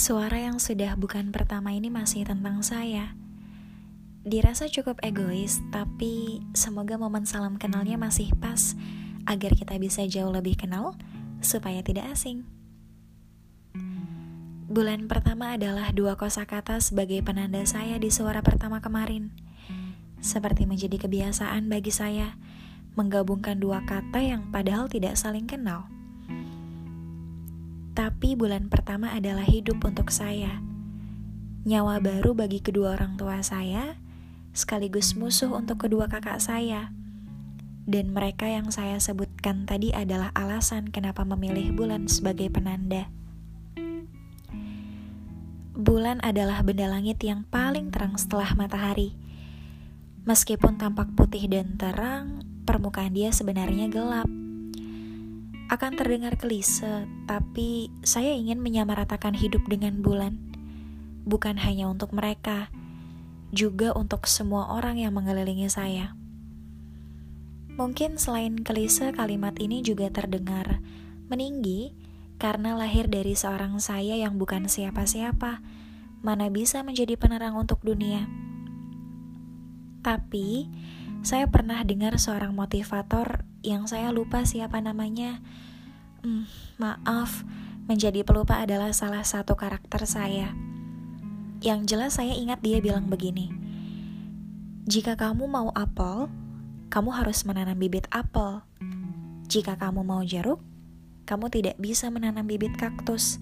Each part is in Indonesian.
Suara yang sudah bukan pertama ini masih tentang saya. Dirasa cukup egois, tapi semoga momen salam kenalnya masih pas agar kita bisa jauh lebih kenal supaya tidak asing. Bulan pertama adalah dua kosakata sebagai penanda saya di suara pertama kemarin. Seperti menjadi kebiasaan bagi saya menggabungkan dua kata yang padahal tidak saling kenal. Tapi bulan pertama adalah hidup untuk saya. Nyawa baru bagi kedua orang tua saya, sekaligus musuh untuk kedua kakak saya. Dan mereka yang saya sebutkan tadi adalah alasan kenapa memilih bulan sebagai penanda. Bulan adalah benda langit yang paling terang setelah matahari. Meskipun tampak putih dan terang, permukaan dia sebenarnya gelap akan terdengar klise, tapi saya ingin menyamaratakan hidup dengan bulan. Bukan hanya untuk mereka, juga untuk semua orang yang mengelilingi saya. Mungkin selain klise, kalimat ini juga terdengar meninggi karena lahir dari seorang saya yang bukan siapa-siapa, mana bisa menjadi penerang untuk dunia. Tapi, saya pernah dengar seorang motivator yang saya lupa siapa namanya. Hmm, maaf, menjadi pelupa adalah salah satu karakter saya. Yang jelas saya ingat dia bilang begini. Jika kamu mau apel, kamu harus menanam bibit apel. Jika kamu mau jeruk, kamu tidak bisa menanam bibit kaktus.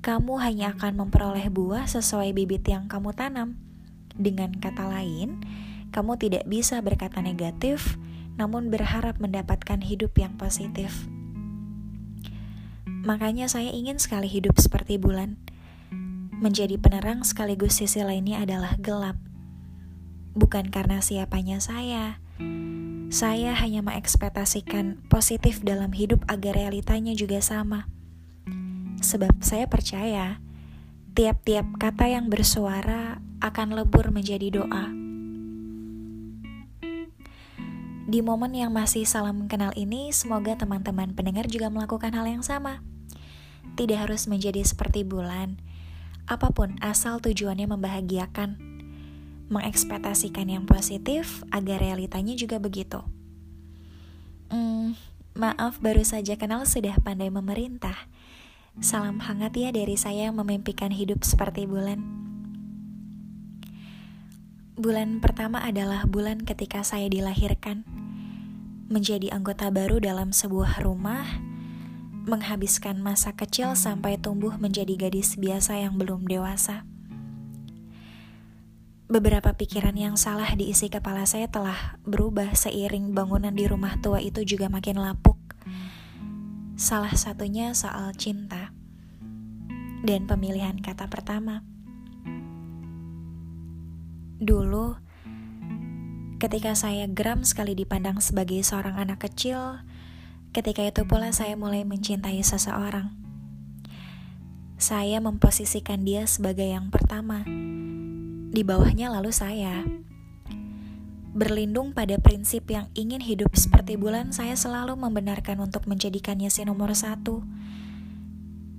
Kamu hanya akan memperoleh buah sesuai bibit yang kamu tanam. Dengan kata lain, kamu tidak bisa berkata negatif, namun berharap mendapatkan hidup yang positif. Makanya saya ingin sekali hidup seperti bulan. Menjadi penerang sekaligus sisi lainnya adalah gelap. Bukan karena siapanya saya. Saya hanya mengekspektasikan positif dalam hidup agar realitanya juga sama. Sebab saya percaya, tiap-tiap kata yang bersuara akan lebur menjadi doa. Di momen yang masih salam kenal ini, semoga teman-teman pendengar juga melakukan hal yang sama. Tidak harus menjadi seperti bulan, apa pun asal tujuannya membahagiakan, mengekspektasikan yang positif agar realitanya juga begitu. Hmm, maaf baru saja kenal sudah pandai memerintah. Salam hangat ya dari saya yang memimpikan hidup seperti bulan. Bulan pertama adalah bulan ketika saya dilahirkan menjadi anggota baru dalam sebuah rumah, menghabiskan masa kecil sampai tumbuh menjadi gadis biasa yang belum dewasa. Beberapa pikiran yang salah diisi kepala saya telah berubah seiring bangunan di rumah tua itu juga makin lapuk. Salah satunya soal cinta dan pemilihan kata pertama. Dulu, Ketika saya geram sekali dipandang sebagai seorang anak kecil, ketika itu pula saya mulai mencintai seseorang. Saya memposisikan dia sebagai yang pertama. Di bawahnya lalu saya. Berlindung pada prinsip yang ingin hidup seperti bulan, saya selalu membenarkan untuk menjadikannya si nomor satu.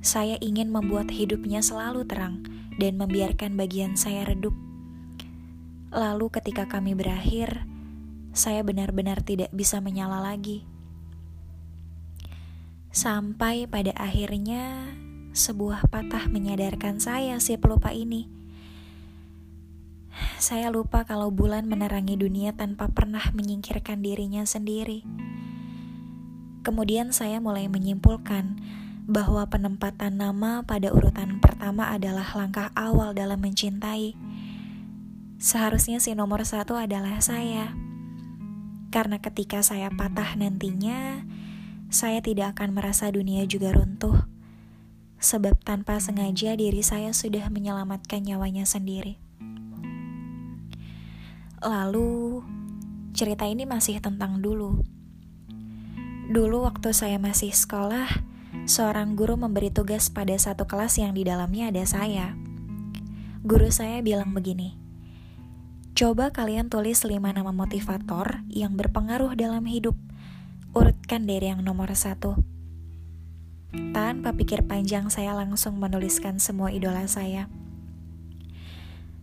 Saya ingin membuat hidupnya selalu terang dan membiarkan bagian saya redup. Lalu ketika kami berakhir, saya benar-benar tidak bisa menyala lagi. Sampai pada akhirnya sebuah patah menyadarkan saya si pelupa ini. Saya lupa kalau bulan menerangi dunia tanpa pernah menyingkirkan dirinya sendiri. Kemudian saya mulai menyimpulkan bahwa penempatan nama pada urutan pertama adalah langkah awal dalam mencintai Seharusnya si nomor satu adalah saya. Karena ketika saya patah nantinya, saya tidak akan merasa dunia juga runtuh. Sebab tanpa sengaja diri saya sudah menyelamatkan nyawanya sendiri. Lalu, cerita ini masih tentang dulu. Dulu waktu saya masih sekolah, seorang guru memberi tugas pada satu kelas yang di dalamnya ada saya. Guru saya bilang begini, Coba kalian tulis 5 nama motivator yang berpengaruh dalam hidup. Urutkan dari yang nomor satu. Tanpa pikir panjang, saya langsung menuliskan semua idola saya.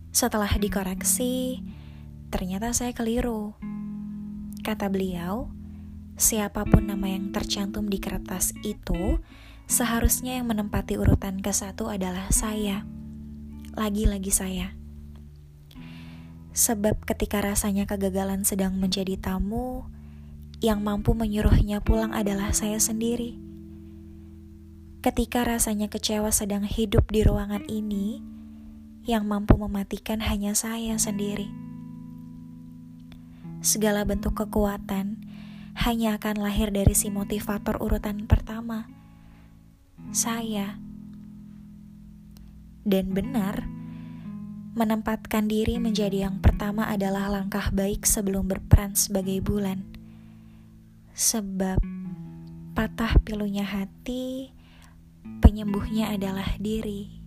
Setelah dikoreksi, ternyata saya keliru. Kata beliau, siapa pun nama yang tercantum di kertas itu, seharusnya yang menempati urutan ke satu adalah saya. Lagi-lagi saya. Sebab ketika rasanya kegagalan sedang menjadi tamu, yang mampu menyuruhnya pulang adalah saya sendiri. Ketika rasanya kecewa sedang hidup di ruangan ini, yang mampu mematikan hanya saya sendiri. Segala bentuk kekuatan hanya akan lahir dari si motivator urutan pertama, saya. Dan benar, menempatkan diri menjadi yang pertama adalah langkah baik sebelum berperan sebagai bulan. Sebab patah pilunya hati, penyembuhnya adalah diri.